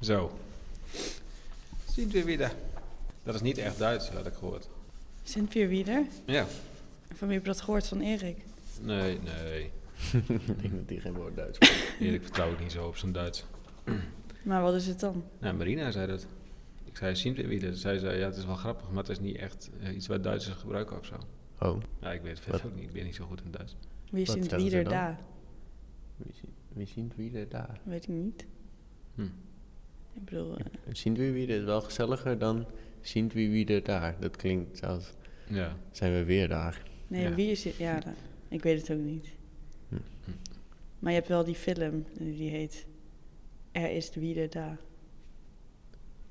Zo. Zien we weer. Dat is niet echt Duits, had ik gehoord. Sint Wieder? Ja. Van wie heb je dat gehoord? Van Erik? Nee, nee. ik denk dat die geen woord Duits kan. Erik vertrouw ik niet zo op zijn Duits. Maar wat is het dan? Nou, Marina zei dat. Ik zei Sint Wieder. Zij zei, ja, het is wel grappig, maar het is niet echt eh, iets wat Duitsers gebruiken of zo. Oh, Ja, ik weet het ook niet. Ik ben niet zo goed in Duits. Wie ze Wieder daar? wie, wie zien wie er daar? Weet ik niet. Hm. Ik bedoel, eh, Zien we wie is wel gezelliger dan zien we wie er daar. Dat klinkt als Ja. zijn we weer daar. nee, Ja. wie is het? Ja, dat- ik weet het ook niet. Hm. Maar je hebt wel die film, eh, die heet Er is de Wieder daar.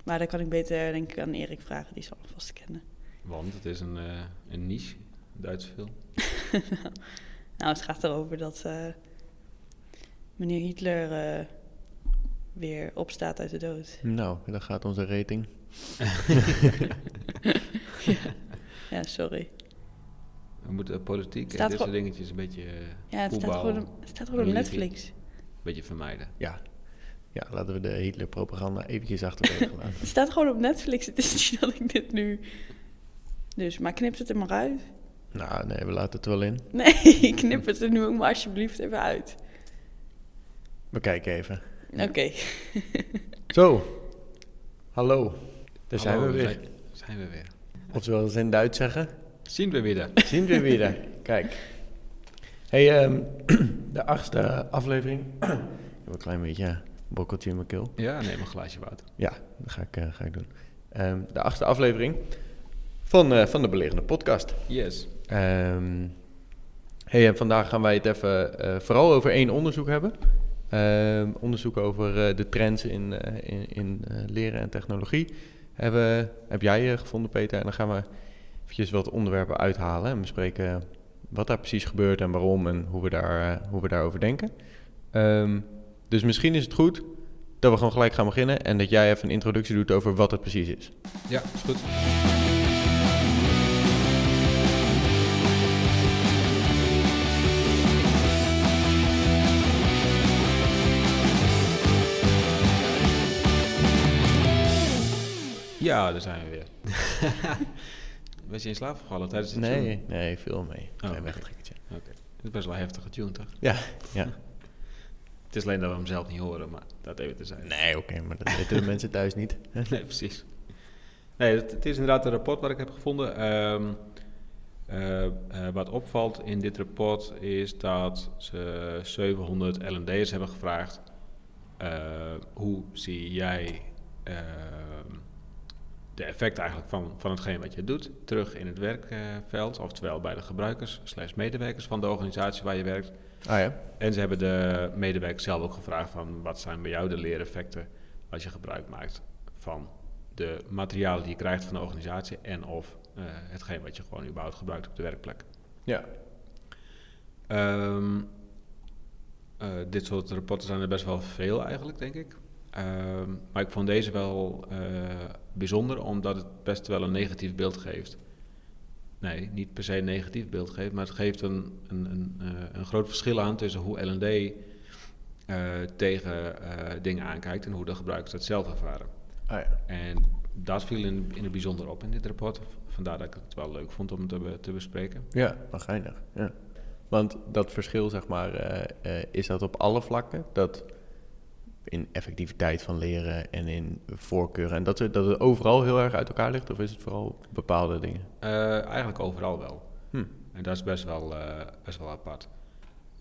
Maar daar kan ik beter denk ik aan Erik vragen, die zal hem vast kennen. Want het is een, eh, een niche, Duitse film. Nou, het gaat erover dat eh, meneer Hitler eh, weer opstaat uit de dood. Nou, dan gaat onze rating. Ja, sorry. We moeten politiek en dit soort dingetjes een beetje, eh, Ja, het staat gewoon, het staat gewoon op. Netflix. een beetje vermijden. Ja. Ja, laten we de Hitler-propaganda eventjes achterwege laten. Het staat gewoon op Netflix. Het is niet dat ik dit nu... Dus, maar knip het er maar uit. nou, nee, we laten het wel in. Nee, knip het er nu ook maar alsjeblieft even uit. We kijken even. Oké. Zo. Hallo. Daar zijn Hallo, we weer. Zijn, zijn we weer. Of zoals ze in Duits zeggen. Zien we weer. Zien we weer. Kijk. Hey, ehm, de achtste aflevering. ik heb een klein beetje een brokkeltje in mijn keel. Ja, neem een glaasje water. Ja, dat ga ik, eh, ga ik doen. Ehm, de achtste aflevering van, eh, van de Belerende Podcast. Yes. Ehm hey, en vandaag gaan wij het even eh, vooral over één onderzoek hebben. Ehm, onderzoek over eh, de trends in, eh, in, in eh, leren en technologie. Hebben, heb jij gevonden, Peter? En dan gaan we eventjes wat onderwerpen uithalen en bespreken wat daar precies gebeurt en waarom en hoe we, daar, hoe we daarover denken. Ehm, dus misschien is het goed dat we gewoon gelijk gaan beginnen en dat jij even een introductie doet over wat het precies is. Ja, is goed. Ja, daar zijn we weer. Was je in slaap gevallen tijdens het Nee, tune? nee, veel mee. Oh, Klein oké. wegtrekkertje. Oké. Het is best wel een heftige tune, toch? Ja, ja. Het is alleen dat we hem zelf niet horen, maar dat even te zijn. Nee, oké, maar dat weten de mensen thuis niet. Nee, precies. Nee, het, het is inderdaad een rapport wat ik heb gevonden. Ehm, eh, eh, wat opvalt in dit rapport is dat ze 700 L&D'ers hebben gevraagd. eh, hoe zie jij de effecten eigenlijk van, van hetgeen wat je doet terug in het werkveld, oftewel bij de gebruikers slash medewerkers van de organisatie waar je werkt. Ah ja? En ze hebben de medewerkers zelf ook gevraagd van wat zijn bij jou de leereffecten als je gebruik maakt van de materialen die je krijgt van de organisatie en of eh, hetgeen wat je gewoon überhaupt gebruikt op de werkplek. Ja. Ehm, eh, dit soort rapporten zijn er best wel veel eigenlijk, denk ik. Ehm, maar ik vond deze wel eh, bijzonder omdat het best wel een negatief beeld geeft. Nee, niet per se een negatief beeld geeft, maar het geeft een, een, een, eh, een groot verschil aan tussen hoe LD eh, tegen dingen aankijkt en hoe de gebruikers het zelf ervaren. Ah ja. En dat viel in, in het bijzonder op in dit rapport. Vandaar dat ik het wel leuk vond om het te, te bespreken. Ja, geinig. Ja. Want dat verschil, zeg maar, is dat op alle vlakken? Dat in effectiviteit van leren en in voorkeuren en dat, het- dat het overal heel erg uit elkaar ligt? Of is het vooral bepaalde dingen? Eh, eigenlijk overal wel. Hm. En dat is best wel, eh, best wel apart.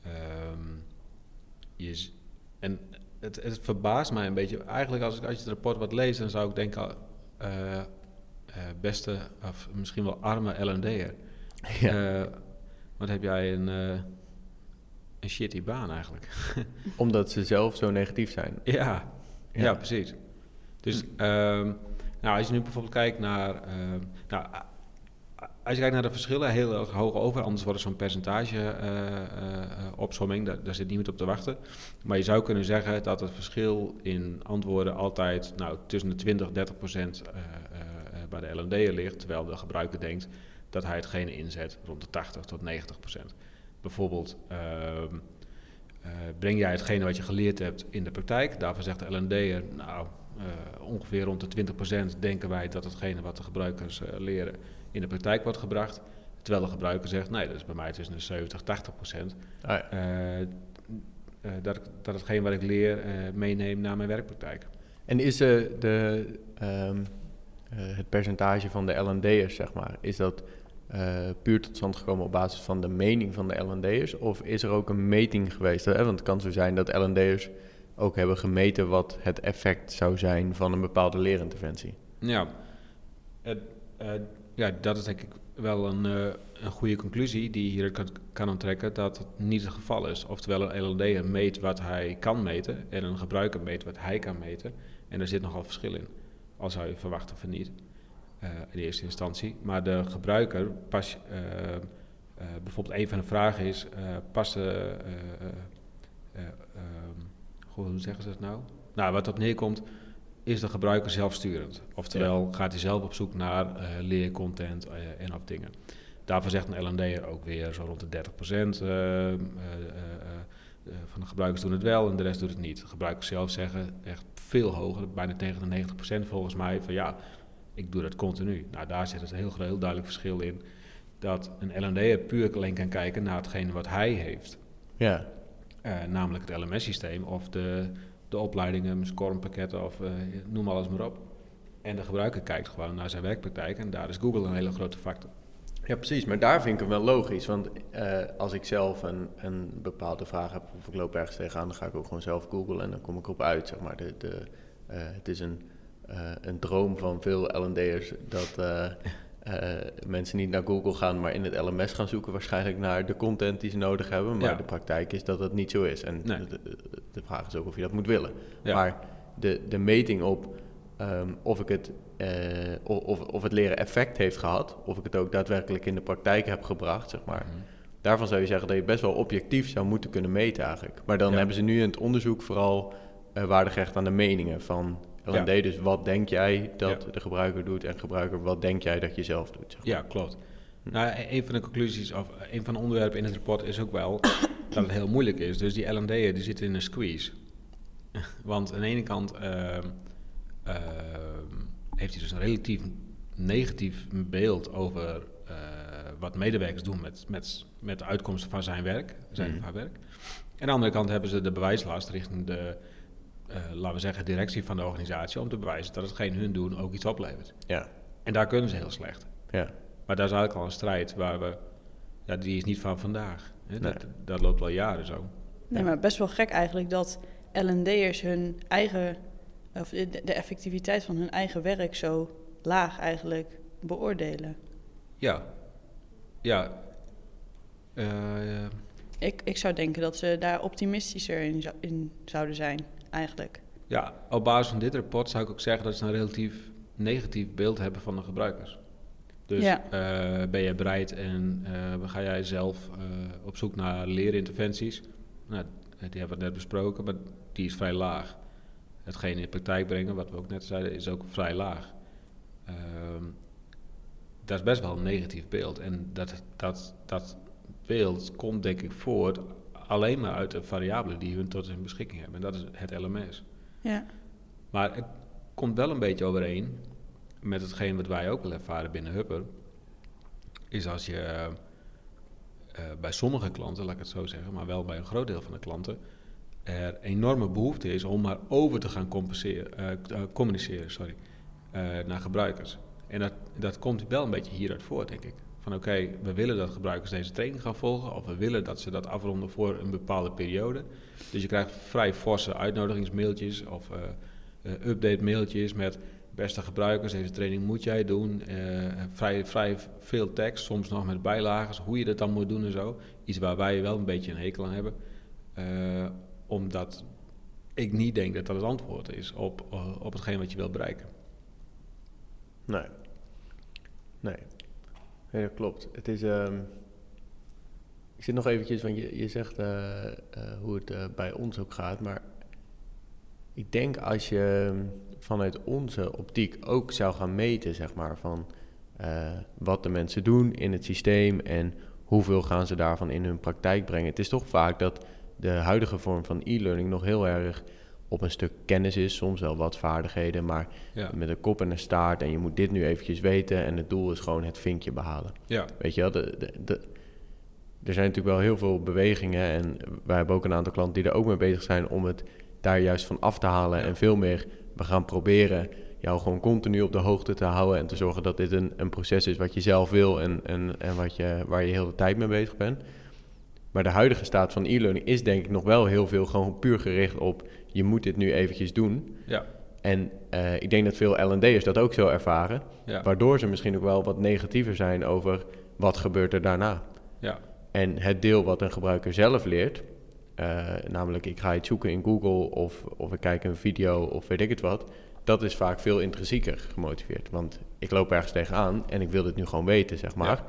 Ehm, je en het, het verbaast mij een beetje. Eigenlijk als ik als je het rapport wat leest, dan zou ik denken... eh, beste, of misschien wel arme L&D'er. Ja. Wat heb jij een, een shitty baan eigenlijk? Omdat ze zelf zo negatief zijn. Ja, ja. Ja. precies. Dus ehm, nou, als je nu bijvoorbeeld kijkt naar... ehm, nou, als je kijkt naar de verschillen, heel erg hoog over. Anders wordt zo'n percentage eh, eh, eh, opsomming. Daar, daar zit niemand op te wachten. Maar je zou kunnen zeggen dat het verschil in antwoorden altijd nou, tussen de 20 en 30 procent bij de L&D'er ligt. Terwijl de gebruiker denkt dat hij hetgene inzet rond de 80 tot 90 procent. Bijvoorbeeld... ehm, eh, breng jij hetgene wat je geleerd hebt in de praktijk? Daarvan zegt de L&D'er, nou, eh, ongeveer rond de 20% denken wij dat hetgene wat de gebruikers eh, leren in de praktijk wordt gebracht. Terwijl de gebruiker zegt, nee, dat is bij mij tussen de 70 80 procent. Ah, ja. Eh, eh, dat, dat hetgeen wat ik leer eh, meeneem naar mijn werkpraktijk. En is eh, de, ehm, eh, het percentage van de L&D'ers, zeg maar, is dat eh, puur tot stand gekomen op basis van de mening van de L&D'ers? Of is er ook een meting geweest? Hè? Want het kan zo zijn dat L&D'ers ook hebben gemeten wat het effect zou zijn van een bepaalde leerinterventie. Ja, eh, ja dat is denk ik wel een, eh, een goede conclusie die je hier kan, kan onttrekken dat het niet het geval is. Oftewel een LLD'er meet wat hij kan meten en een gebruiker meet wat hij kan meten. En er zit nogal verschil in, al zou je verwachten van niet eh, in eerste instantie. Maar de gebruiker, pas, eh, eh, bijvoorbeeld een van de vragen is, eh past de, eh, eh, eh, ehm, goh, hoe zeggen ze dat nou? Nou, wat op neerkomt, is de gebruiker zelfsturend. Oftewel, gaat hij zelf op zoek naar eh, leercontent eh, en of dingen. Daarvoor zegt een L&D'er ook weer zo rond de 30% eh, eh, eh, eh, eh, van de gebruikers doen het wel en de rest doet het niet. De gebruikers zelf zeggen echt veel hoger, bijna tegen de 90% volgens mij, van ja, ik doe dat continu. Nou, daar zit het een heel, groot- heel duidelijk verschil in. Dat een L&D'er puur alleen kan kijken naar hetgene wat hij heeft. Ja, Eh, namelijk het LMS-systeem of de, de opleidingen, scormpakketten of eh, noem alles maar op. En de gebruiker kijkt gewoon naar zijn werkpraktijk en daar is Google een hele grote factor. Ja, precies. Maar daar vind ik hem wel logisch. Want eh, als ik zelf een, een bepaalde vraag heb of ik loop ergens tegenaan, dan ga ik ook gewoon zelf googlen en dan kom ik op uit. Zeg maar. de, de, eh, het is een, een droom van veel L&D'ers dat eh, eh, mensen niet naar Google gaan, maar in het LMS gaan zoeken waarschijnlijk naar de content die ze nodig hebben. Maar Ja. de praktijk is dat dat niet zo is. En Nee. de, vraag is ook of je dat moet willen. Ja. Maar de, de meting op ehm, of, ik het, eh, of, of het leren effect heeft gehad, of ik het ook daadwerkelijk in de praktijk heb gebracht, zeg maar. Mhm. Daarvan zou je zeggen dat je best wel objectief zou moeten kunnen meten eigenlijk. Maar dan Ja. hebben ze nu in het onderzoek vooral eh waarde gehecht aan de meningen van L&D. Ja. Dus wat denk jij dat Ja. de gebruiker doet en gebruiker, wat denk jij dat je zelf doet? Zeg maar. Ja, klopt. Nou, e- een van de conclusies, of een van de onderwerpen in het rapport is ook wel dat het heel moeilijk is. Dus die L&D'er die zitten in een squeeze. Want aan de ene kant ehm, ehm, heeft hij dus een relatief negatief beeld over eh, wat medewerkers doen met, met, met de uitkomsten van zijn werk, zijn of haar werk. Aan de andere kant hebben ze de bewijslast richting de, eh, laten we zeggen, directie van de organisatie om te bewijzen dat hetgeen hun doen ook iets oplevert. Ja, En daar kunnen ze heel slecht. ja, Maar daar is eigenlijk al een strijd waar we, ja, die is niet van vandaag. Hè? Nee. Dat, dat loopt al jaren zo. Nee, Ja. maar best wel gek eigenlijk dat L&D'ers hun eigen, of de, de effectiviteit van hun eigen werk zo laag eigenlijk beoordelen. Ja, ja. Eh, Ik, ik zou denken dat ze daar optimistischer in, zou- in zouden zijn, eigenlijk. ja, op basis van dit rapport zou ik ook zeggen dat ze een relatief negatief beeld hebben van de gebruikers. Dus Ja. eh, ben jij bereid en eh, ga jij zelf eh, op zoek naar leerinterventies? Nou, die hebben we net besproken, maar die is vrij laag. Hetgeen in praktijk brengen, wat we ook net zeiden, is ook vrij laag. Ehm, dat is best wel een negatief beeld. En dat, dat, dat beeld komt denk ik voort alleen maar uit de variabelen die hun tot hun beschikking hebben. En dat is het LMS. Ja, Maar het komt wel een beetje overeen met hetgeen wat wij ook wel ervaren binnen Hupper. Is als je eh, eh, bij sommige klanten, laat ik het zo zeggen, maar wel bij een groot deel van de klanten, er enorme behoefte is om maar over te gaan compenseren, eh, communiceren sorry, naar gebruikers. En dat, dat komt wel een beetje hieruit voort, denk ik. Oké, we willen dat gebruikers deze training gaan volgen, of we willen dat ze dat afronden voor een bepaalde periode. Dus je krijgt vrij forse uitnodigingsmailtjes of eh, update mailtjes met beste gebruikers, deze training moet jij doen. Eh, vrij, vrij veel tekst, soms nog met bijlagen, hoe je dat dan moet doen en zo. Iets waar wij wel een beetje een hekel aan hebben. Omdat ik niet denk dat dat het antwoord is op, op hetgeen wat je wil bereiken. nee. Nee. Nee, dat klopt. Het is... ehm, ik zit nog eventjes, want je, je zegt eh, eh, hoe het eh, bij ons ook gaat, maar ik denk als je ehm, vanuit onze optiek ook zou gaan meten, zeg maar, van wat de mensen doen in het systeem en hoeveel gaan ze daarvan in hun praktijk brengen. Het is toch vaak dat de huidige vorm van e-learning nog heel erg op een stuk kennis is, soms wel wat vaardigheden, maar Ja, met een kop en een staart en je moet dit nu eventjes weten en het doel is gewoon het vinkje behalen. ja, Weet je wel, de, de, de- er zijn natuurlijk wel heel veel bewegingen en wij hebben ook een aantal klanten die er ook mee bezig zijn om het daar juist van af te halen Ja. en veel meer, we gaan proberen jou gewoon continu op de hoogte te houden en te zorgen dat dit een, een proces is wat je zelf wil en, en, en wat je, waar je heel de tijd mee bezig bent. Maar de huidige staat van e-learning is denk ik nog wel heel veel gewoon puur gericht op je moet dit nu eventjes doen. ja, En eh, ik denk dat veel L&D'ers dat ook zo ervaren. ja, Waardoor ze misschien ook wel wat negatiever zijn over wat gebeurt er daarna. ja, En het deel wat een gebruiker zelf leert, eh, namelijk ik ga iets zoeken in Google of, of ik kijk een video of weet ik het wat, dat is vaak veel intrinsieker gemotiveerd. Want ik loop ergens tegenaan en ik wil dit nu gewoon weten, zeg maar. Ja.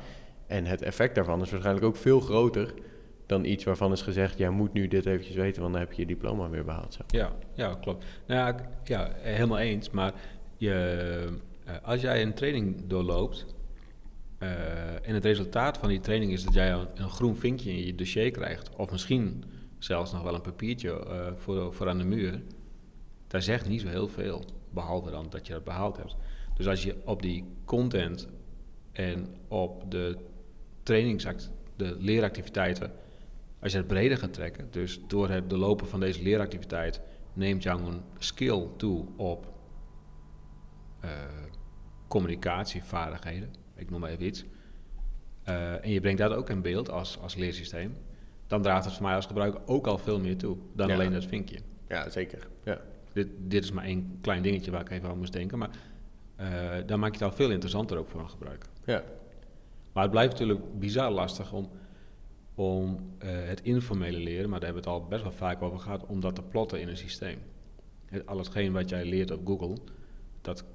En het effect daarvan is waarschijnlijk ook veel groter dan iets waarvan is gezegd, jij moet nu dit eventjes weten, want dan heb je je diploma weer behaald. Ja, ja, klopt. Nou ja, ja, helemaal eens. Maar je, eh, als jij een training doorloopt eh, en het resultaat van die training is dat jij een, een groen vinkje in je dossier krijgt, of misschien zelfs nog wel een papiertje eh, voor, voor aan de muur, daar zegt niet zo heel veel, behalve dan dat je dat behaald hebt. Dus als je op die content en op de trainingsact, de leeractiviteiten, als je het breder gaat trekken, dus door het doorlopen van deze leeractiviteit neemt jou een skill toe op eh, communicatievaardigheden, ik noem maar even iets, eh, en je brengt dat ook in beeld als, als leersysteem, dan draagt het voor mij als gebruiker ook al veel meer toe dan Ja. alleen dat vinkje. Ja, zeker. Ja. Dit, dit is maar één klein dingetje waar ik even aan moest denken, maar eh, dan maak je het al veel interessanter ook voor een gebruiker. Ja. Maar het blijft natuurlijk bizar lastig om, om eh, het informele leren, maar daar hebben we het al best wel vaak over gehad, om dat te plotten in een systeem. Het, al hetgeen wat jij leert op Google, dat,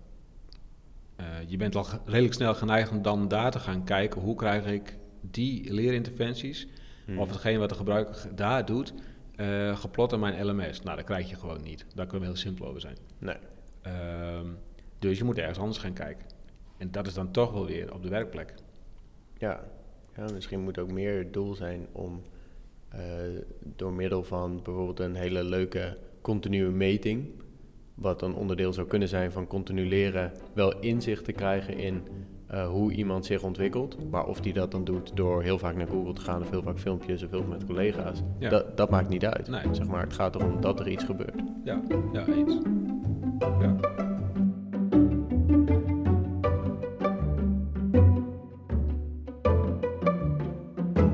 eh, je bent al redelijk snel geneigd om dan daar te gaan kijken hoe krijg ik die leerinterventies, Hmm. of hetgeen wat de gebruiker ge- daar doet, eh, geplot in mijn LMS. Nou, dat krijg je gewoon niet. Daar kunnen we heel simpel over zijn. Nee. Ehm, dus je moet ergens anders gaan kijken. En dat is dan toch wel weer op de werkplek. Ja. Ja, misschien moet ook meer het doel zijn om eh, door middel van bijvoorbeeld een hele leuke continue meting, wat een onderdeel zou kunnen zijn van continu leren, wel inzicht te krijgen in eh, hoe iemand zich ontwikkelt. Maar of die dat dan doet door heel vaak naar Google te gaan of heel vaak filmpjes of heel veel met collega's, Ja. dat, dat maakt niet uit. Nee. Zeg maar, het gaat erom dat er iets gebeurt. Ja, ja eens. Ja.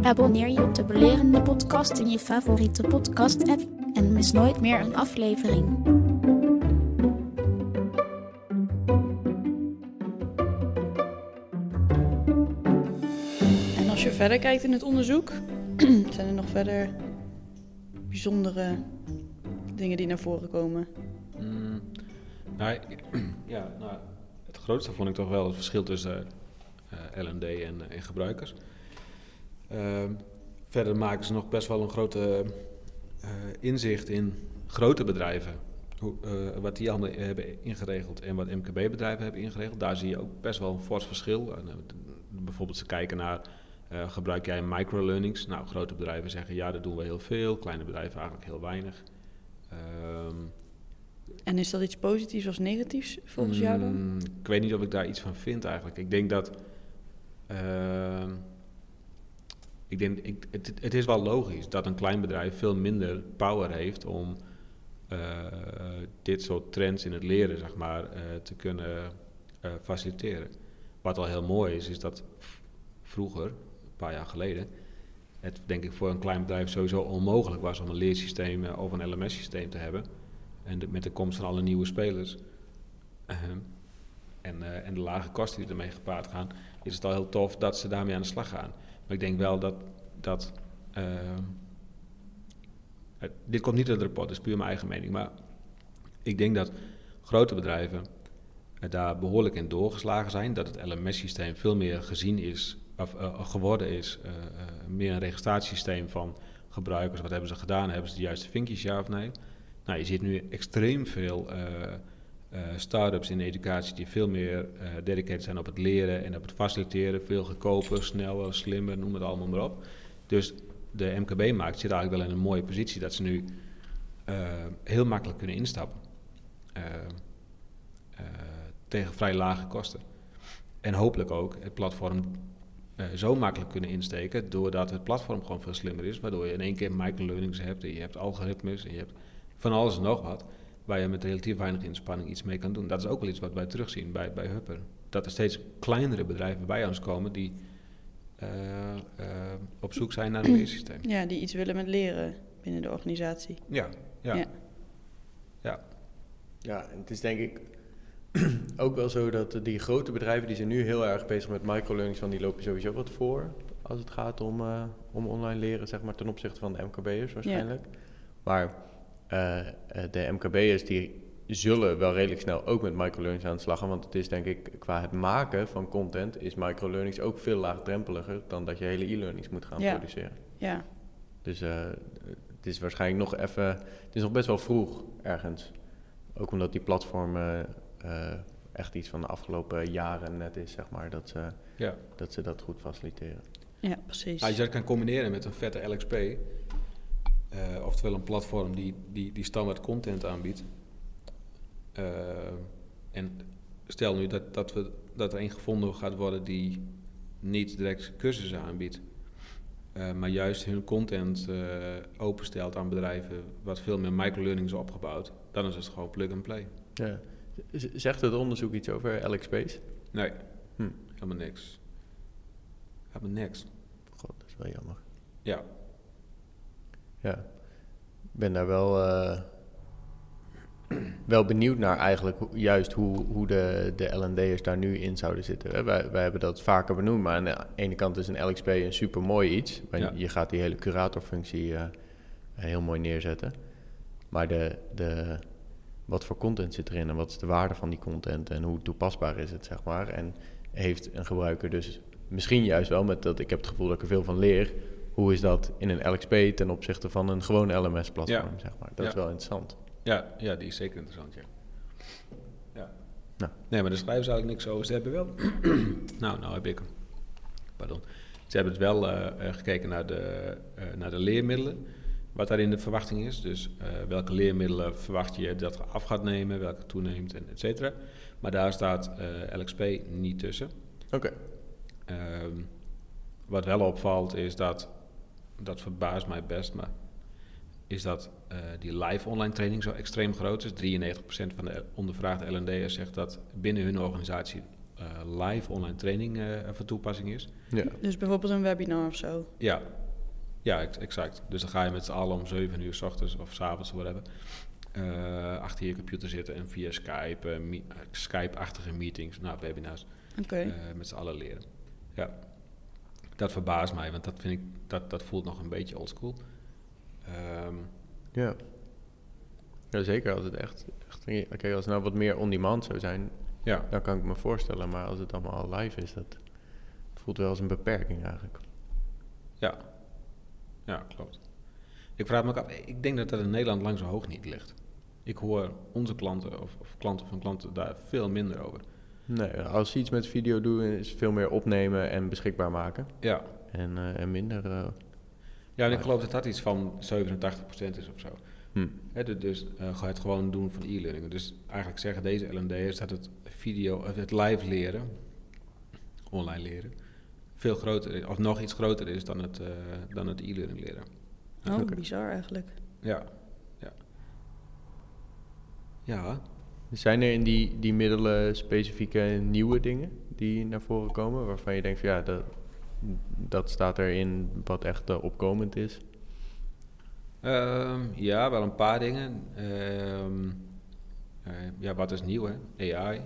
Abonneer je op de Belerende Podcast in je favoriete podcast-app en mis nooit meer een aflevering. En als je verder kijkt in het onderzoek, zijn er nog verder bijzondere dingen die naar voren komen. Mm, nou, ja, nou, het grootste vond ik toch wel het verschil tussen eh L&D en, en gebruikers. Ehm, verder maken ze nog best wel een grote eh, inzicht in grote bedrijven. Hoe, eh, wat die allemaal hebben ingeregeld en wat MKB-bedrijven hebben ingeregeld. Daar zie je ook best wel een fors verschil. Eh, bijvoorbeeld ze kijken naar, gebruik jij microlearnings? Nou, grote bedrijven zeggen ja, dat doen we heel veel. Kleine bedrijven eigenlijk heel weinig. Ehm, En is dat iets positiefs of negatiefs volgens jou dan? Mm, Ik weet niet of ik daar iets van vind eigenlijk. Ik denk dat. ehm, ik denk, ik, het, het is wel logisch dat een klein bedrijf veel minder power heeft om eh, dit soort trends in het leren, zeg maar, eh, te kunnen eh, faciliteren. Wat al heel mooi is, is dat vroeger, een paar jaar geleden, het denk ik voor een klein bedrijf sowieso onmogelijk was om een leersysteem of een LMS-systeem te hebben. En met de komst van alle nieuwe spelers ehm, en, en de lage kosten die ermee gepaard gaan, is het al heel tof dat ze daarmee aan de slag gaan. Maar ik denk wel dat. dat ehm, het- dit komt niet uit het rapport, dat is puur mijn eigen mening. Maar ik denk dat grote bedrijven daar behoorlijk in doorgeslagen zijn. Dat het LMS-systeem veel meer gezien is, of eh, geworden is. eh, eh, meer een registratiesysteem van gebruikers. Wat hebben ze gedaan? Hebben ze de juiste vinkjes, ja of nee? Nou, je ziet nu extreem veel eh, start-ups in educatie die veel meer eh dedicated zijn op het leren en op het faciliteren. Veel goedkoper, sneller, slimmer, noem het allemaal maar op. Dus de MKB-markt zit eigenlijk wel in een mooie positie dat ze nu eh, heel makkelijk kunnen instappen. Tegen vrij lage kosten. En hopelijk ook het platform zo makkelijk kunnen insteken, doordat het platform gewoon veel slimmer is, waardoor je in één keer microlearnings hebt, en je hebt algoritmes, en je hebt van alles en nog wat, waar je met relatief weinig inspanning iets mee kan doen. Dat is ook wel iets wat wij terugzien bij, bij Hupper. Dat er steeds kleinere bedrijven bij ons komen die eh, eh, op zoek zijn naar een leersysteem. Ja, die iets willen met leren binnen de organisatie. Ja, ja. Ja. ja. Ja, en het is denk ik ook wel zo dat die grote bedrijven die zijn nu heel erg bezig met microlearnings, van die lopen sowieso wat voor als het gaat om, eh, om online leren, zeg maar, ten opzichte van de MKB'ers waarschijnlijk. Maar de MKB'ers die zullen wel redelijk snel ook met microlearnings aan de slag gaan, want het is denk ik qua het maken van content is microlearnings ook veel laagdrempeliger dan dat je hele e-learnings moet gaan Ja. produceren. Ja, Dus eh, het is waarschijnlijk nog even, het is nog best wel vroeg ergens. Ook omdat die platformen eh, echt iets van de afgelopen jaren net is, zeg maar, dat ze, ja. dat, ze dat goed faciliteren. ja precies. Als je dat kan combineren met een vette LXP, eh, oftewel een platform die, die, die standaard content aanbiedt. eh, en stel nu dat, dat, we, dat er een gevonden gaat worden die niet direct cursussen aanbiedt, eh, maar juist hun content openstelt aan bedrijven wat veel meer microlearning is opgebouwd, dan is het gewoon plug and play. Ja. Zegt het onderzoek iets over LXP's? Nee, Hm. helemaal niks. Helemaal niks. God, dat is wel jammer. Ja, Ja. Ik ben daar wel, eh, wel benieuwd naar eigenlijk, juist hoe, hoe de, de L&D'ers daar nu in zouden zitten. hè. Wij, wij hebben dat vaker benoemd, maar aan de ene kant is een LXP een super mooi iets. Want Ja. Je gaat die hele curatorfunctie eh, heel mooi neerzetten. Maar de, de, wat voor content zit erin en wat is de waarde van die content en hoe toepasbaar is het, zeg maar. En heeft een gebruiker dus misschien juist wel met dat ik heb het gevoel dat ik er veel van leer. Hoe is dat in een LXP ten opzichte van een gewoon LMS-platform, Ja. zeg maar. Dat is wel interessant. Ja, ja, die is zeker interessant, ja. ja. Nou. Nee, maar daar schrijven ze eigenlijk niks over. Ze hebben wel... nou, nou heb ik hem. Pardon. Ze hebben het wel eh, eh, gekeken naar de, eh, naar de leermiddelen. Wat daarin de verwachting is. Dus welke leermiddelen verwacht je dat af gaat nemen, welke toeneemt, en et cetera. Maar daar staat LXP niet tussen. Oké. Ehm, wat wel opvalt is dat, dat verbaast mij best, maar is dat eh, die live online training zo extreem groot is. 93% van de ondervraagde L&D'ers zegt dat binnen hun organisatie eh, live online training eh, van toepassing is. Ja. Dus bijvoorbeeld een webinar of zo. Ja, ja ex- exact. Dus dan ga je met z'n allen om 7 uur s ochtends of s avonds, whatever, eh, achter je computer zitten en via Skype, me- Skype-achtige meetings, nou webinars, Oké. eh, met z'n allen leren. Ja, dat verbaast mij, want dat vind ik, dat, dat voelt nog een beetje oldschool. Ehm Ja. Ja, zeker als het echt... echt Oké, als het nou wat meer on-demand zou zijn, ja, dan kan ik me voorstellen. Maar als het allemaal live is, dat voelt wel als een beperking eigenlijk. ja, ja, klopt. Ik vraag me ook af, ik denk dat dat in Nederland lang zo hoog niet ligt. Ik hoor onze klanten of, of klanten van klanten daar veel minder over. Nee, als ze iets met video doen, is veel meer opnemen en beschikbaar maken. Ja, En, eh, en minder... eh, ja en ik geloof dat dat iets van 87% is of zo. hm. Hè, du- dus eh, het gewoon doen van e-learning. Dus eigenlijk zeggen deze L&D'ers dat het video, het live leren, online leren, veel groter is, of nog iets groter is dan het, eh, dan het e-learning leren. Oh, bizar eigenlijk. Ja, ja. Ja, Zijn er in die, die middelen specifieke nieuwe dingen die naar voren komen, waarvan je denkt van ja, dat, dat staat erin wat echt eh, opkomend is? Ehm, ja, wel een paar dingen. Ehm, eh, ja, wat is nieuw, hè? AI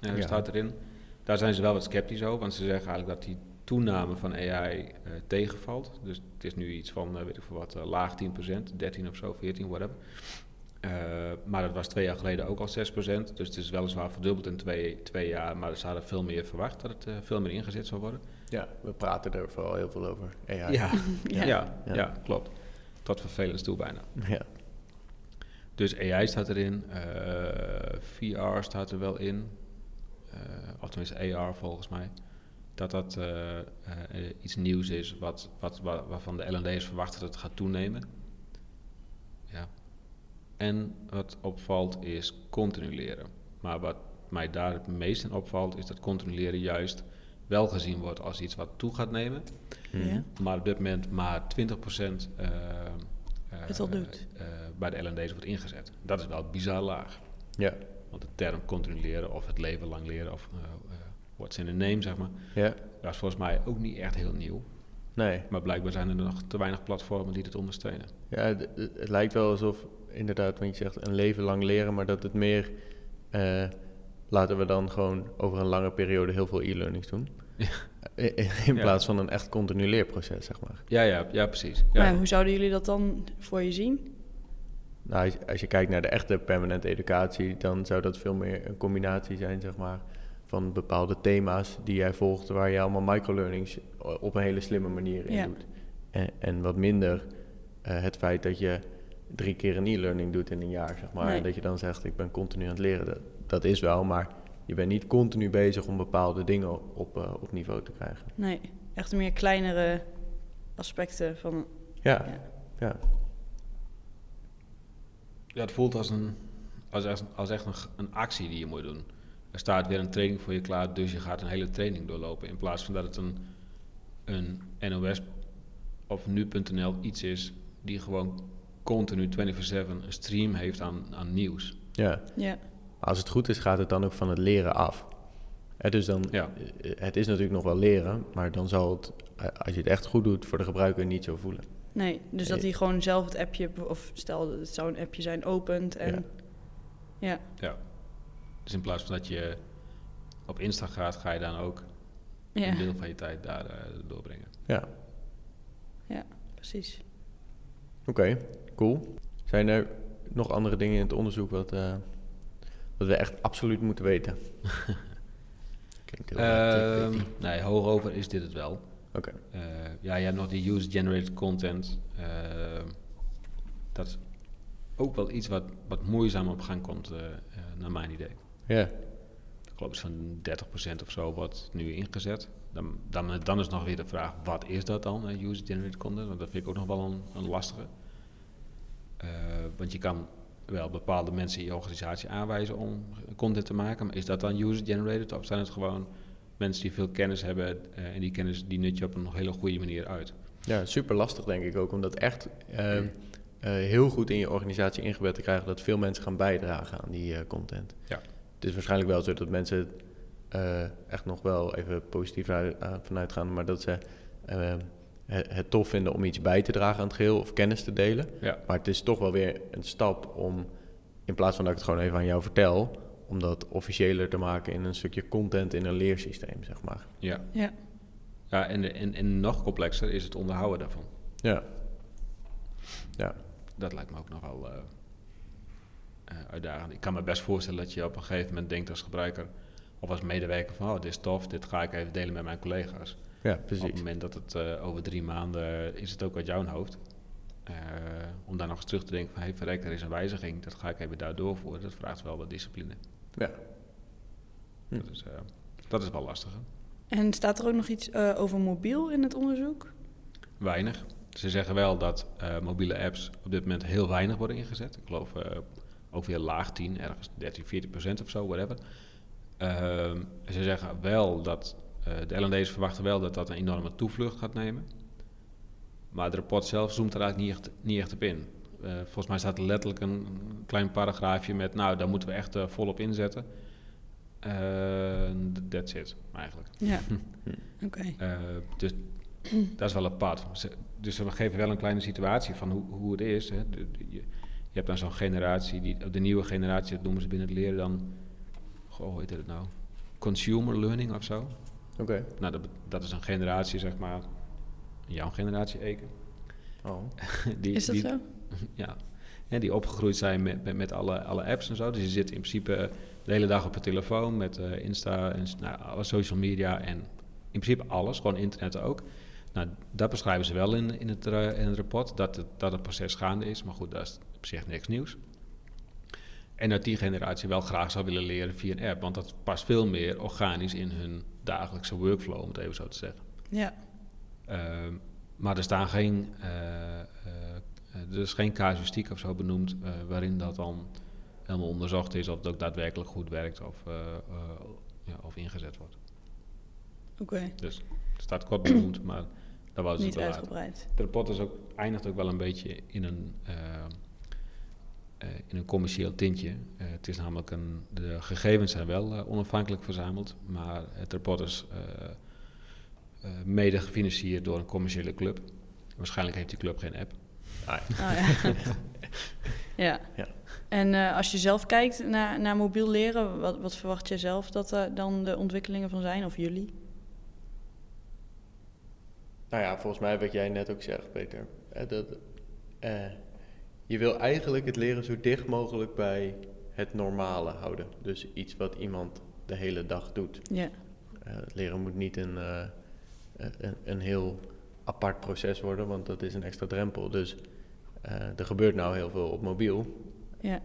eh, Ja. staat erin. Daar zijn ze wel wat sceptisch over, want ze zeggen eigenlijk dat die toename van AI tegenvalt. Dus het is nu iets van, weet ik veel wat, laag 10%, 13 of zo, 14, whatever. Eh, maar dat was twee jaar geleden ook al 6%. Dus het is weliswaar verdubbeld in twee, twee jaar, maar ze hadden veel meer verwacht dat het eh, veel meer ingezet zou worden. Ja, we praten er vooral heel veel over. AI. Ja, ja, Ja. ja, Ja. klopt. Tot vervelend toe bijna. ja. Dus AI staat erin, eh, VR staat er wel in, eh, of tenminste AR volgens mij. Dat dat iets nieuws is wat, wat, wa- waarvan de L&D's verwachten dat het gaat toenemen. En wat opvalt is continu leren. Maar wat mij daar het meest in opvalt, is dat continu leren juist wel gezien wordt als iets wat toe gaat nemen. Mhm. Ja. Maar op dit moment maar 20% eh, eh, Het al doet. eh, bij de LND's wordt ingezet. Dat is wel bizar laag. Ja, Want de term continu leren of het leven lang leren of eh, eh, what's in a name, zeg maar, ja, dat is volgens mij ook niet echt heel nieuw. nee. Maar blijkbaar zijn er nog te weinig platformen die dit ondersteunen. Ja, het lijkt wel alsof, inderdaad, wat je zegt, een leven lang leren, maar dat het meer, eh, laten we dan gewoon over een lange periode heel veel e-learnings doen. In, Ja. plaats van een echt continu leerproces, zeg maar. Ja, ja, ja precies. Ja. Maar hoe zouden jullie dat dan voor je zien? Nou, als, als je kijkt naar de echte permanente educatie, dan zou dat veel meer een combinatie zijn, zeg maar, van bepaalde thema's die jij volgt, waar je allemaal microlearnings op een hele slimme manier in Ja. doet. En, en wat minder eh, het feit dat je drie keer een e-learning doet in een jaar, zeg maar. Nee. En dat je dan zegt, ik ben continu aan het leren. Dat, dat is wel, maar je bent niet continu bezig om bepaalde dingen op, eh, op niveau te krijgen. Nee, echt meer kleinere aspecten van... Ja, Ja. ja. Ja, het voelt als, een, als, echt- als echt een, een actie die je moet doen. Er staat weer een training voor je klaar, dus je gaat een hele training doorlopen. In plaats van dat het een, een NOS of nu.nl iets is die gewoon continu 24-7 een stream heeft aan, aan nieuws. ja. Ja, Als het goed is, gaat het dan ook van het leren af. Dus dan, Ja. eh, het is natuurlijk nog wel leren, maar dan zal het, eh, als je het echt goed doet, voor de gebruiker niet zo voelen. nee. Dus dat hij gewoon zelf het appje... Of stel, het zou een appje zijn, opent en... Ja, Ja. Dus in plaats van dat je op Insta gaat, ga je dan ook ja, een deel van je tijd daar eh, doorbrengen. Ja, precies. oké, cool. Zijn er nog andere dingen in het onderzoek wat, eh, wat we echt absoluut moeten weten? Klinkt heel Ehm, nee, hoogover is dit het wel. Oké, Eh, ja, je hebt nog die user-generated content. Eh, dat is ook wel iets wat, wat moeizaam op gang komt, naar mijn idee. ja, Ik geloof iets van 30% of zo wordt nu ingezet. Dan, dan, dan is nog weer de vraag, wat is dat dan, user-generated content? Want dat vind ik ook nog wel een, een lastige. Eh, want je kan wel bepaalde mensen in je organisatie aanwijzen om content te maken, maar is dat dan user-generated of zijn het gewoon mensen die veel kennis hebben eh, en die kennis die nut je op een hele goede manier uit? ja, super lastig denk ik ook, om dat echt eh, heel goed in je organisatie ingebed te krijgen, dat veel mensen gaan bijdragen aan die content. Ja. Het is waarschijnlijk wel zo dat mensen echt nog wel even positief uit- vanuit gaan, maar dat ze het, tof vinden om iets bij te dragen aan het geheel of kennis te delen. Ja, Maar het is toch wel weer een stap om, in plaats van dat ik het gewoon even aan jou vertel, om dat officiëler te maken in een stukje content in een leersysteem, zeg maar. ja. Ja, ja en, en, en nog complexer is het onderhouden daarvan. Ja. Ja. Dat lijkt me ook nog wel eh, eh, uitdagend. Ik kan me best voorstellen dat je op een gegeven moment denkt als gebruiker of als medewerker van, oh, dit is tof, dit ga ik even delen met mijn collega's. Ja, Op het precies. moment dat het eh, over drie maanden is het ook uit jouw hoofd. Eh, om daar nog eens terug te denken van, hey, verrek, er is een wijziging, dat ga ik even daar doorvoeren. Dat vraagt wel wat discipline. Ja. Hm. Dat, is, eh, dat is wel lastig. hè? en staat er ook nog iets eh, over mobiel in het onderzoek? Weinig. Ze zeggen wel dat eh, mobiele apps op dit moment heel weinig worden ingezet. Ik geloof eh, ook weer laag 10, ergens 13, 14 procent of zo, whatever. Ehm, ze zeggen wel dat de LND's verwachten wel dat dat een enorme toevlucht gaat nemen. Maar het rapport zelf zoomt er eigenlijk niet echt, niet echt op in. Eh, volgens mij staat er letterlijk een klein paragraafje met, nou, daar moeten we echt eh, volop inzetten. Eh, that's it, eigenlijk. Ja, oké. Eh, dus dat is wel apart. Dus we geven wel een kleine situatie van hoe, hoe het is. Hè. De- de- je, je hebt dan zo'n generatie, die, de nieuwe generatie, dat noemen ze binnen het leren dan, goh, hoe heet het nou? Consumer learning of zo. Oké. Nou, dat, dat is een generatie, zeg maar, jouw generatie Eken. Oh. Die, Is dat die, zo? Ja. Ja, die opgegroeid zijn met, met, met alle, alle apps en zo. Dus je zit in principe de hele dag op je telefoon met eh, Insta en nou, alle social media en in principe alles, gewoon internet ook. Nou, dat beschrijven ze wel in, in, het, eh, in het rapport, dat het, dat het proces gaande is. Maar goed, dat is op zich niks nieuws. En dat die generatie wel graag zou willen leren via een app, want dat past veel meer organisch in hun dagelijkse workflow, om het even zo te zeggen. Ja, Ehm, maar er staan geen eh, eh, eh, er is geen casuïstiek of zo benoemd waarin dat dan helemaal onderzocht is of het ook daadwerkelijk goed werkt of, ja, of ingezet wordt. Oké, Dus het staat kort benoemd, maar dat was het niet uitgebreid. De rapport is ook, eindigt ook wel een beetje in een, in een commercieel tintje. Eh, het is namelijk een, de gegevens zijn wel eh, onafhankelijk verzameld, maar het rapport is eh, eh, mede gefinancierd door een commerciële club. Waarschijnlijk heeft die club geen app. Ah, Oh, ja. ja. Ja. En eh, als je zelf kijkt naar, naar mobiel leren, wat, wat verwacht je zelf dat er dan de ontwikkelingen van zijn, of jullie? Nou ja, volgens mij wat jij net ook zegt, Peter. eh, dat, eh, je wil eigenlijk het leren zo dicht mogelijk bij het normale houden. Dus iets wat iemand de hele dag doet. Ja, Eh, het leren moet niet een, eh, een, een heel apart proces worden, want dat is een extra drempel. Dus eh, er gebeurt nou heel veel op mobiel. ja,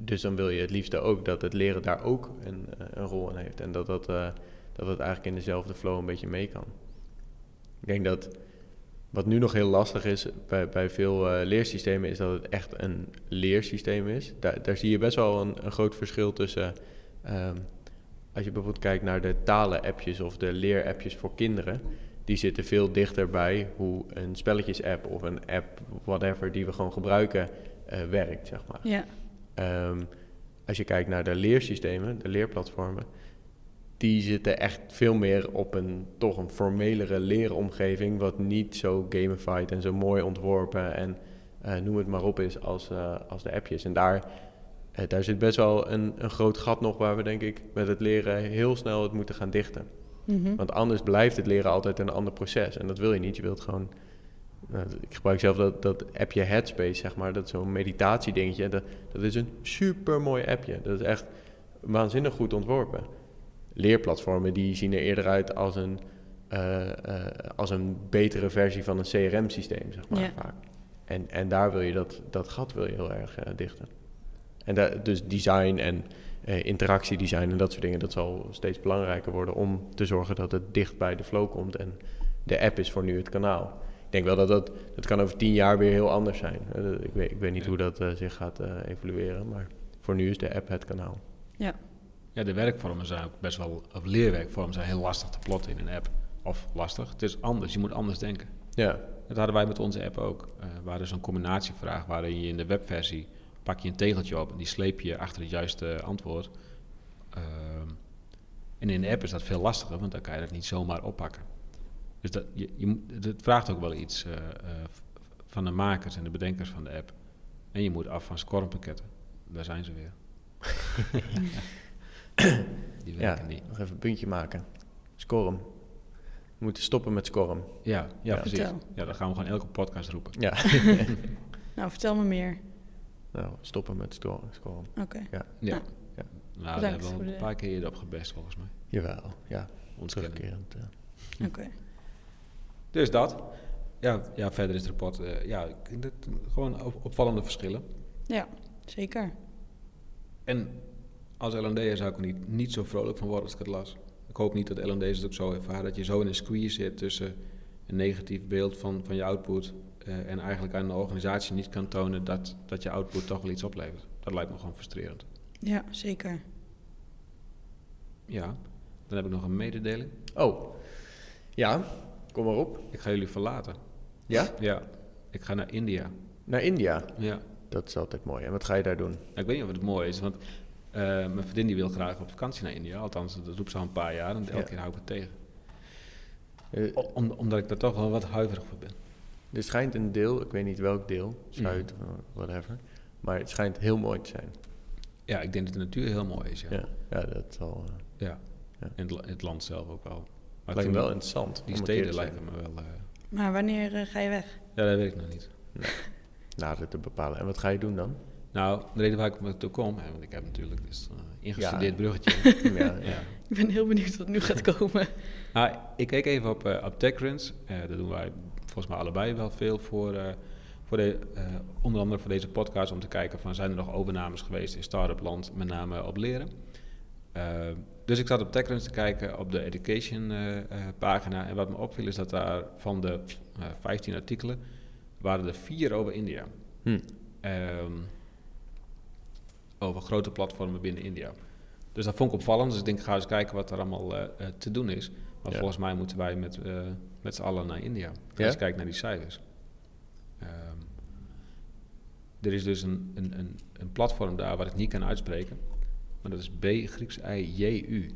Dus dan wil je het liefste ook dat het leren daar ook een, eh, een rol in heeft. En dat dat, eh, dat het eigenlijk in dezelfde flow een beetje mee kan. Ik denk dat wat nu nog heel lastig is bij, bij veel eh, leersystemen, is dat het echt een leersysteem is. Daar, daar zie je best wel een, een groot verschil tussen. ehm, als je bijvoorbeeld kijkt naar de talen-appjes of de leer-appjes voor kinderen. Die zitten veel dichter bij hoe een spelletjes-app of een app, whatever, die we gewoon gebruiken, eh, werkt, zeg maar. ja, Ehm, als je kijkt naar de leersystemen, de leerplatformen, die zitten echt veel meer op een toch een formelere leeromgeving, wat niet zo gamified en zo mooi ontworpen en eh, noem het maar op is als, eh, als de appjes. En daar, eh, daar zit best wel een, een groot gat nog waar we denk ik met het leren heel snel het moeten gaan dichten. mhm. Want anders blijft het leren altijd een ander proces. En dat wil je niet. Je wilt gewoon. nou, ik gebruik zelf dat, dat appje Headspace, zeg maar. Dat zo'n meditatiedingetje. Dat, dat is een super mooi appje. Dat is echt waanzinnig goed ontworpen. Leerplatformen die zien er eerder uit als een, eh, eh, als een betere versie van een CRM-systeem, zeg maar. Ja. Vaak. En, en daar wil je dat, dat gat wil je heel erg eh, dichten. En da- dus design en eh, interactiedesign en dat soort dingen, dat zal steeds belangrijker worden om te zorgen dat het dicht bij de flow komt. En de app is voor nu het kanaal. Ik denk wel dat dat, dat kan over tien jaar weer heel anders zijn. Ik, weet, ik weet niet Ja. hoe dat zich gaat eh, evolueren, maar voor nu is de app het kanaal. Ja, de werkvormen zijn ook best wel, of leerwerkvormen zijn heel lastig te plotten in een app. Of lastig, het is anders, je moet anders denken. Ja, Dat hadden wij met onze app ook. Eh we hadden zo'n combinatievraag waarin je in de webversie pak je een tegeltje op en die sleep je achter het juiste antwoord. Ehm, en in de app is dat veel lastiger, want dan kan je dat niet zomaar oppakken. Dus dat, je, je, moet- het vraagt ook wel iets eh, eh, van de makers en de bedenkers van de app. En je moet af van scormpakketten. Daar zijn ze weer. die ja niet. nog even een puntje maken. Scorum. We moeten stoppen met scorum. Ja, ja, Ja. precies. Vertel. Ja, dat gaan we gewoon elke podcast roepen. Ja, Nou, vertel me meer. nou, stoppen met scorum. Oké. Ja. Ja. Nou, hebben we voor al een paar keer eerder op gebest volgens mij. Jawel, ja, terugkerend. eh. Oké. Dus dat. Ja, ja verder is het rapport. eh, ja, ik vind het gewoon op- opvallende verschillen. Ja, zeker. En als LND'er zou ik er niet, niet zo vrolijk van worden als ik het las. Ik hoop niet dat LND'ers het ook zo ervaren. Dat je zo in een squeeze zit tussen een negatief beeld van, van je output. eh, en eigenlijk aan de organisatie niet kan tonen dat, dat je output toch wel iets oplevert. Dat lijkt me gewoon frustrerend. Ja, zeker. Ja, dan heb ik nog een mededeling. Oh, ja, kom maar op. Ik ga jullie verlaten. Ja, Ja, ik ga naar India. naar India. Ja. Dat is altijd mooi. En wat ga je daar doen? Nou, ik weet niet of het mooi is, want eh, mijn vriendin die wil graag op vakantie naar India. Althans, dat roept ze al een paar jaar en elke Ja. keer hou ik het tegen. Eh, om- omdat ik daar toch wel wat huiverig voor ben. Er schijnt een deel, ik weet niet welk deel, Zuid, Mm. of whatever. Maar het schijnt heel mooi te zijn. Ja, ik denk dat de natuur heel mooi is. Ja, Ja, ja dat zal. eh, ja. Ja. En het, la- het land zelf ook wel. Maar ik lijkt me wel die- interessant. Die steden te lijken me wel... eh, Maar wanneer eh, ga je weg? ja, dat weet ik nog niet. Nader te bepalen. En wat ga je doen dan? Nou, de reden waar ik naartoe kom, hè, want ik heb natuurlijk dus een ingestudeerd Ja. bruggetje. ja, ja. Ik ben heel benieuwd wat nu gaat komen. Nou, ik keek even op, eh op TechCrunch. Eh daar doen wij volgens mij allebei wel veel voor. eh, voor de, eh, onder andere voor deze podcast om te kijken van zijn er nog overnames geweest in start-up land, met name op leren. Eh, dus ik zat op TechCrunch te kijken op de education eh, eh, pagina. En wat me opviel is dat daar van de eh, 15 artikelen waren er vier over India. Hm. Ehm, over grote platformen binnen India. Dus dat vond ik opvallend. Dus ik denk, ga eens kijken wat er allemaal eh, eh, te doen is. Maar Ja. volgens mij moeten wij met, eh, met z'n allen naar India. Ga Ja? eens kijken naar die cijfers. Ehm, er is dus een, een, een, een platform daar wat ik niet kan uitspreken. Maar dat is B Grieks I J U.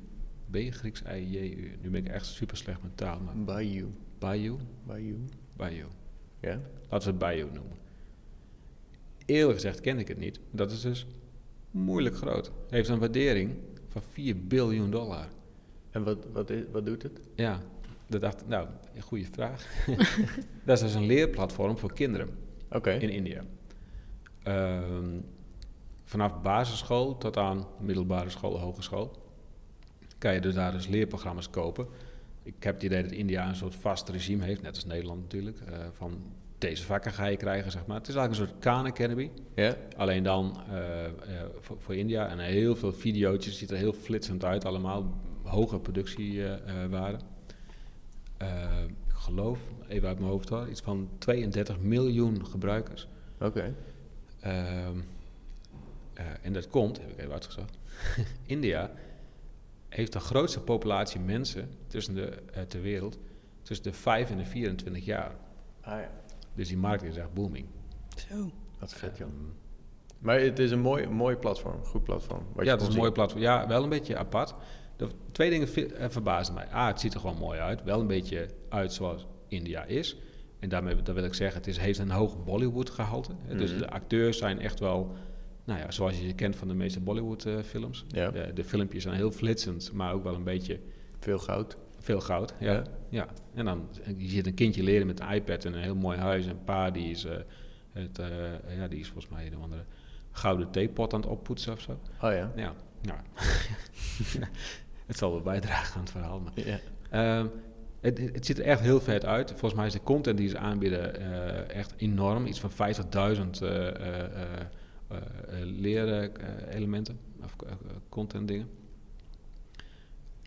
B Grieks I J U. Nu ben ik echt super slecht met taal, maar Bayou. Bayou, Bayou. Bayou. Ja? Laten we het Bayou noemen. Eerlijk gezegd ken ik het niet. Dat is dus moeilijk groot. Heeft een waardering van 4 biljoen dollar. En wat, wat, is, wat doet het? Ja, dat dacht nou, een goede vraag. dat is dus een leerplatform voor kinderen in India. Ehm, vanaf basisschool tot aan middelbare school, hogeschool. Kan je dus daar dus leerprogramma's kopen. Ik heb het idee dat India een soort vast regime heeft, net als Nederland natuurlijk. eh, van deze vakken ga je krijgen, zeg maar. Het is eigenlijk een soort Khan Academy. Ja? Alleen dan eh, eh, voor, voor India. En heel veel video's. Ziet er heel flitsend uit allemaal. Hoge productiewaarde. Eh, ik geloof, even uit mijn hoofd hoor, iets van 32 miljoen gebruikers. Oké. Ehm, eh, en dat komt, heb ik even uitgezocht. India heeft de grootste populatie mensen tussen de, ter wereld tussen de 5 en de 24 jaar. Ah ja. Dus die markt is echt booming. Zo. Wat vet, joh. Ehm, Maar het is een mooi, mooi platform. Goed platform. wat je ja, het is een mooi platform. Ja, wel een beetje apart. De twee dingen eh, verbazen mij. A, het ziet er gewoon mooi uit. Wel een beetje uit zoals India is. En daarmee dat wil ik zeggen, het is, heeft een hoog Bollywood gehalte. Eh, Dus Mhm. de acteurs zijn echt wel, nou ja, zoals je ze kent van de meeste Bollywood eh, films. Ja. De, de filmpjes zijn heel flitsend, maar ook wel een beetje Veel goud. Veel goud. Ja. Ja. ja. En dan je ziet een kindje leren met een iPad en een heel mooi huis. En pa die is, eh, het, eh, ja, die is volgens mij een andere gouden theepot aan het oppoetsen of zo. Oh ja. Ja, ja. het zal wel bijdragen aan het verhaal. Maar. Ja. Ehm, het, het ziet er echt heel vet uit. Volgens mij is de content die ze aanbieden eh, echt enorm. Iets van 50.000 eh, eh, eh, eh, leerelementen of content dingen.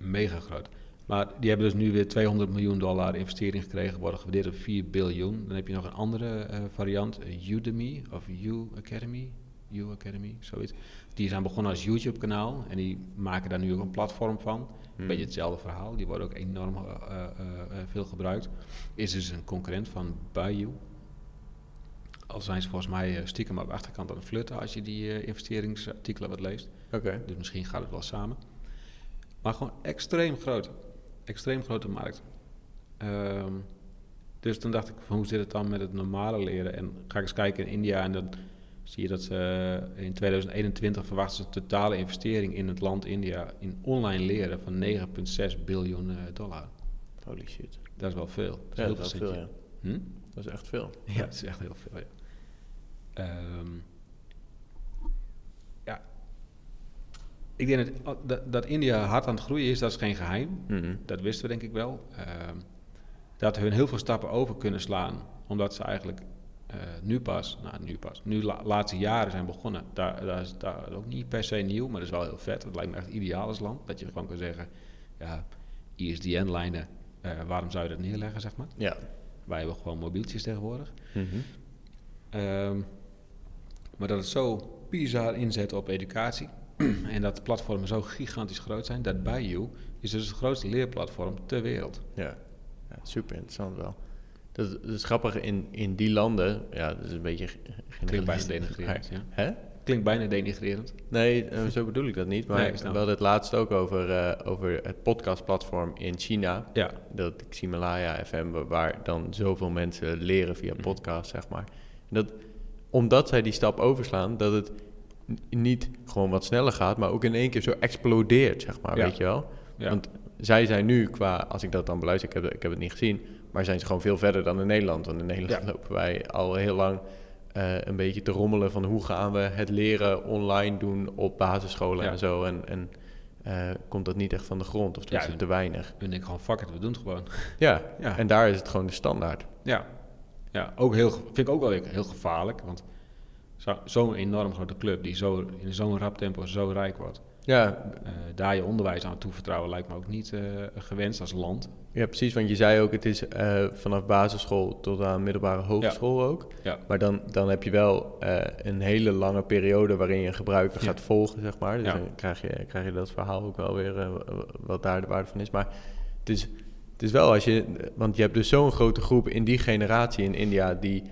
Mega groot. Maar die hebben dus nu weer 200 miljoen dollar investering gekregen, worden gewaardeerd op 4 biljoen. Dan heb je nog een andere eh, variant, eh, Udemy of U Academy. U Academy, zoiets. Die zijn begonnen als YouTube-kanaal en die maken daar nu ook een platform van. Een Hmm. beetje hetzelfde verhaal, die worden ook enorm eh, veel gebruikt. Is dus een concurrent van Bayou. Al zijn ze volgens mij stiekem op de achterkant aan het flirten als je die investeringsartikelen wat leest. Oké. Dus misschien gaat het wel samen. Maar gewoon extreem groot. Extreem grote markt. Ehm, dus toen dacht ik, van, hoe zit het dan met het normale leren? En ga ik eens kijken in India en dan zie je dat ze eh, in 2021 verwachten ze een totale investering in het land India in online leren van 9,6 biljoen eh, dollar. Holy shit. Dat is wel veel. Dat is Ja, heel dat is veel ja. Hm? Dat is echt veel. Ja, het is echt heel veel, ja. Ehm, ja. Ik denk dat, dat, dat India hard aan het groeien is, dat is geen geheim. Mhm. Dat wisten we denk ik wel. Ehm, dat hun heel veel stappen over kunnen slaan, omdat ze eigenlijk eh, nu pas, nou nu pas, nu la, laatste jaren zijn begonnen. Daar, daar is daar ook niet per se nieuw, maar dat is wel heel vet. Het lijkt me echt ideaal als land, dat je gewoon kan zeggen, ja, ISDN-lijnen, eh, waarom zou je dat neerleggen, zeg maar. Ja. Wij hebben gewoon mobieltjes tegenwoordig. Mhm. Ehm, maar dat het zo bizar inzet op educatie en dat platformen zo gigantisch groot zijn, dat Bayou is dus het grootste leerplatform ter wereld. Ja. ja, super interessant wel. Dat, is- dat is grappig in, in die landen. Ja, dat is een beetje. Klinkt bijna denigrerend, ja. Hè? Klinkt bijna denigrerend. Nee, eh, zo bedoel ik dat niet. Maar Nee, we hadden het laatst ook over, eh, over het podcastplatform in China. Ja, Dat Ximalaya FM, wa- waar dan zoveel mensen leren via Mhm. podcast, zeg maar. Dat, omdat zij die stap overslaan, dat het niet gewoon wat sneller gaat, maar ook in één keer zo explodeert, zeg maar, Ja. weet je wel. ja. Want zij zijn nu qua, als ik dat dan beluister, ik heb, het- ik heb het niet gezien, maar zijn ze gewoon veel verder dan in Nederland. Want in Nederland Ja. lopen wij al heel lang eh, een beetje te rommelen van hoe gaan we het leren online doen op basisscholen en zo. En, en eh, komt dat niet echt van de grond, of tenminste te weinig. en ik gewoon, fuck it, we doen het gewoon. Ja, Ja. en daar is het gewoon de standaard. Ja, ja ook heel, vind ik ook wel heel gevaarlijk, want zo- zo'n enorm grote club die zo, in zo'n rap tempo zo rijk wordt, Ja, Eh, daar je onderwijs aan toevertrouwen lijkt me ook niet eh, gewenst als land. ja, precies. Want je zei ook, het is eh, vanaf basisschool tot aan middelbare hogeschool ook. Ja. Maar dan, dan heb je wel een hele lange periode waarin je een gebruiker Ja. gaat volgen, zeg maar. Dus Ja. dan krijg je, krijg je dat verhaal ook wel weer, wat daar de waarde van is. Maar het is, het is wel als je... Want je hebt dus zo'n grote groep in die generatie in India... die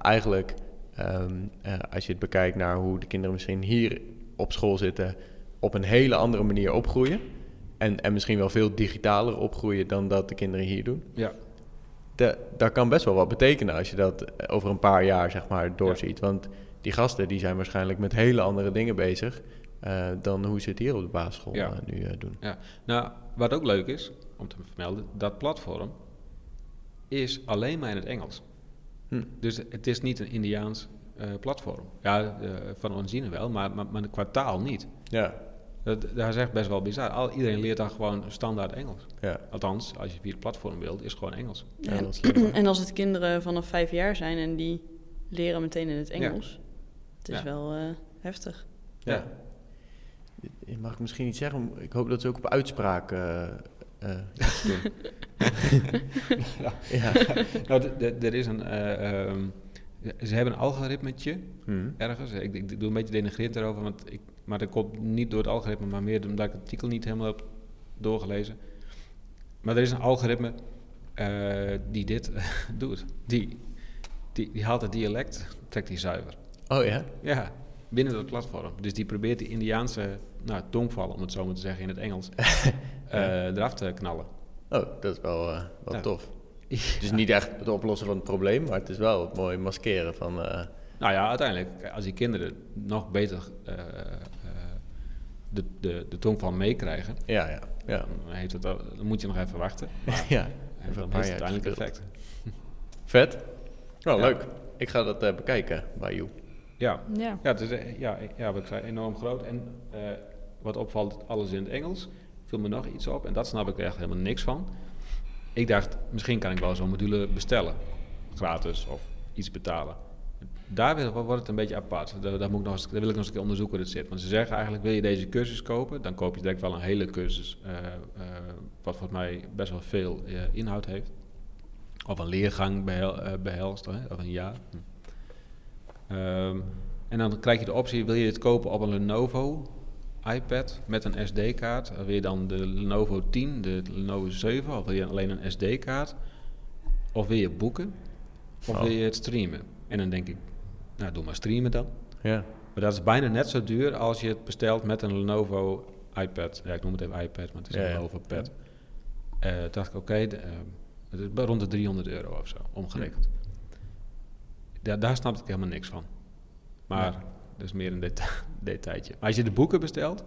eigenlijk, ehm, eh, als je het bekijkt naar hoe de kinderen misschien hier op school zitten... op een hele andere manier opgroeien. En, en misschien wel veel digitaler opgroeien dan dat de kinderen hier doen. Ja. De, dat kan best wel wat betekenen als je dat eh, over een paar jaar zeg maar doorziet. Want die gasten die zijn waarschijnlijk met hele andere dingen bezig eh, dan hoe ze het hier op de basisschool Ja. nu doen. Ja, nou, wat ook leuk is om te vermelden, dat platform is alleen maar in het Engels. Hm. Dus het is niet een Indiaans eh, platform. Ja, eh, van origine wel, maar, maar, maar qua taal niet. Ja, Dat, dat is echt best wel bizar. Al, iedereen leert dan gewoon standaard Engels. ja. Althans, als je via het platform wilt, is het gewoon Engels. Ja, en, dat is leuk. en als het kinderen vanaf vijf jaar zijn en die leren meteen in het Engels, het is Ja. wel eh, heftig. ja. Je mag ik misschien niet zeggen, ik hoop dat ze ook op uitspraak doen. ja. nou, er is een... eh, ehm, ze hebben een algoritmetje Hm. ergens. Ik, ik, ik doe een beetje denigrerend erover, want ik, maar dat komt niet door het algoritme, maar meer omdat ik het artikel niet helemaal heb doorgelezen. Maar er is een algoritme eh, die dit doet. Die, die, die haalt het dialect, trekt die zuiver. Oh ja? Ja, binnen dat platform. Dus die probeert die Indiaanse nou, tongval, om het zo maar te zeggen in het Engels, eh, eraf te knallen. Oh, dat is wel, eh, wel Ja. tof. Het is niet echt het oplossen van het probleem, maar het is wel het mooie maskeren van... eh, Nou ja, uiteindelijk, als die kinderen nog beter eh, eh, de, de, de tongval meekrijgen, ja, ja, ja. dan, heeft het, al- dan moet je nog even wachten. ja. En Even dan een paar heeft het uiteindelijk gespeeld. effect. Vet. Oh, Ja. leuk. Ik ga dat eh, bekijken bij jou. Ja, Ja. ja, het is, eh, ja, ja, wat ik zei, enorm groot. En eh, wat opvalt, alles in het Engels. Viel me nog iets op en dat snap ik echt helemaal niks van. Ik dacht, misschien kan ik wel zo'n module bestellen. Gratis of iets betalen. Daar wordt het een beetje apart. Daar, moet ik nog eens, daar wil ik nog eens een keer onderzoeken hoe het zit. Want ze zeggen eigenlijk, wil je deze cursus kopen? Dan koop je direct wel een hele cursus. eh, eh, wat volgens mij best wel veel eh, inhoud heeft. Of een leergang behel, eh, behelst, hè, of een jaar. Hm. Ehm, en dan krijg je de optie, wil je het kopen op een Lenovo iPad met een SD-kaart? Wil je dan de Lenovo 10, de Lenovo 7, of wil je alleen een SD-kaart? Of wil je boeken? Of Oh. wil je het streamen? En dan denk ik, nou doe maar streamen dan. Ja. Maar dat is bijna net zo duur als je het bestelt met een Lenovo iPad. Ja, ik noem het even iPad, maar het is een ja. Lenovo Pad. Eh, dacht ik, oké, eh, het is bij rond de 300 euro of zo, omgerekend. Daar, daar snap ik helemaal niks van. Maar Ja. Dat is meer een deta detailtje. Maar als je de boeken bestelt,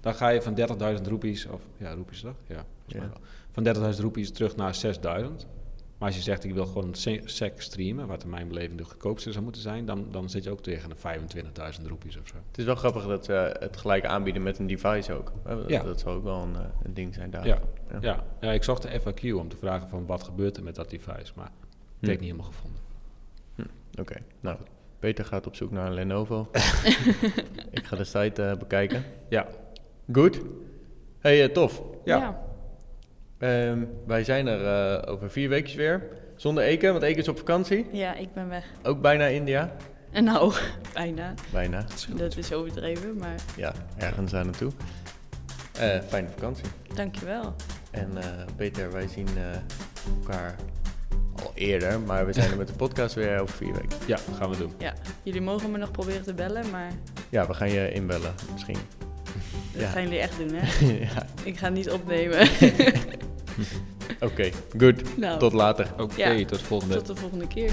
dan ga je van 30.000 roepies, of ja, roepies toch? Ja, volgens mij Ja. wel. Van 30.000 roepies terug naar 6.000. Maar als je zegt, ik wil gewoon sec streamen, wat in mijn beleving de goedkoopste zou moeten zijn, dan, dan zit je ook tegen de 25.000 roepies of zo. Het is wel grappig dat ze het gelijk aanbieden met een device ook. Eh, Dat, Ja. dat zal ook wel een, eh, een ding zijn daar. Ja. Ja, ja, ik zocht de FAQ om te vragen van wat gebeurt er met dat device, maar ik Hm. heb het niet helemaal gevonden. Oké, nou. Peter gaat op zoek naar een Lenovo. ik ga de site eh, bekijken. Ja, Goed. Hey, eh, tof. ja. Ehm, wij zijn er eh, over vier weken weer. Zonder Eke, want Eke is op vakantie. Ja, ik ben weg. Ook bijna India. En nou, bijna. Bijna. Dat is overdreven, maar Ja, ergens daar naartoe. Eh, fijne vakantie. dankjewel. En eh, Peter, wij zien eh, elkaar al eerder, maar we zijn er met de podcast weer over vier weken. ja, gaan we doen. Ja, jullie mogen me nog proberen te bellen, maar Ja, we gaan je inbellen misschien. dat Ja. gaan jullie echt doen, hè? ja, Ik ga niet opnemen. oké, goed. nou, Tot later. Oké, Ja. tot volgende tot de volgende keer.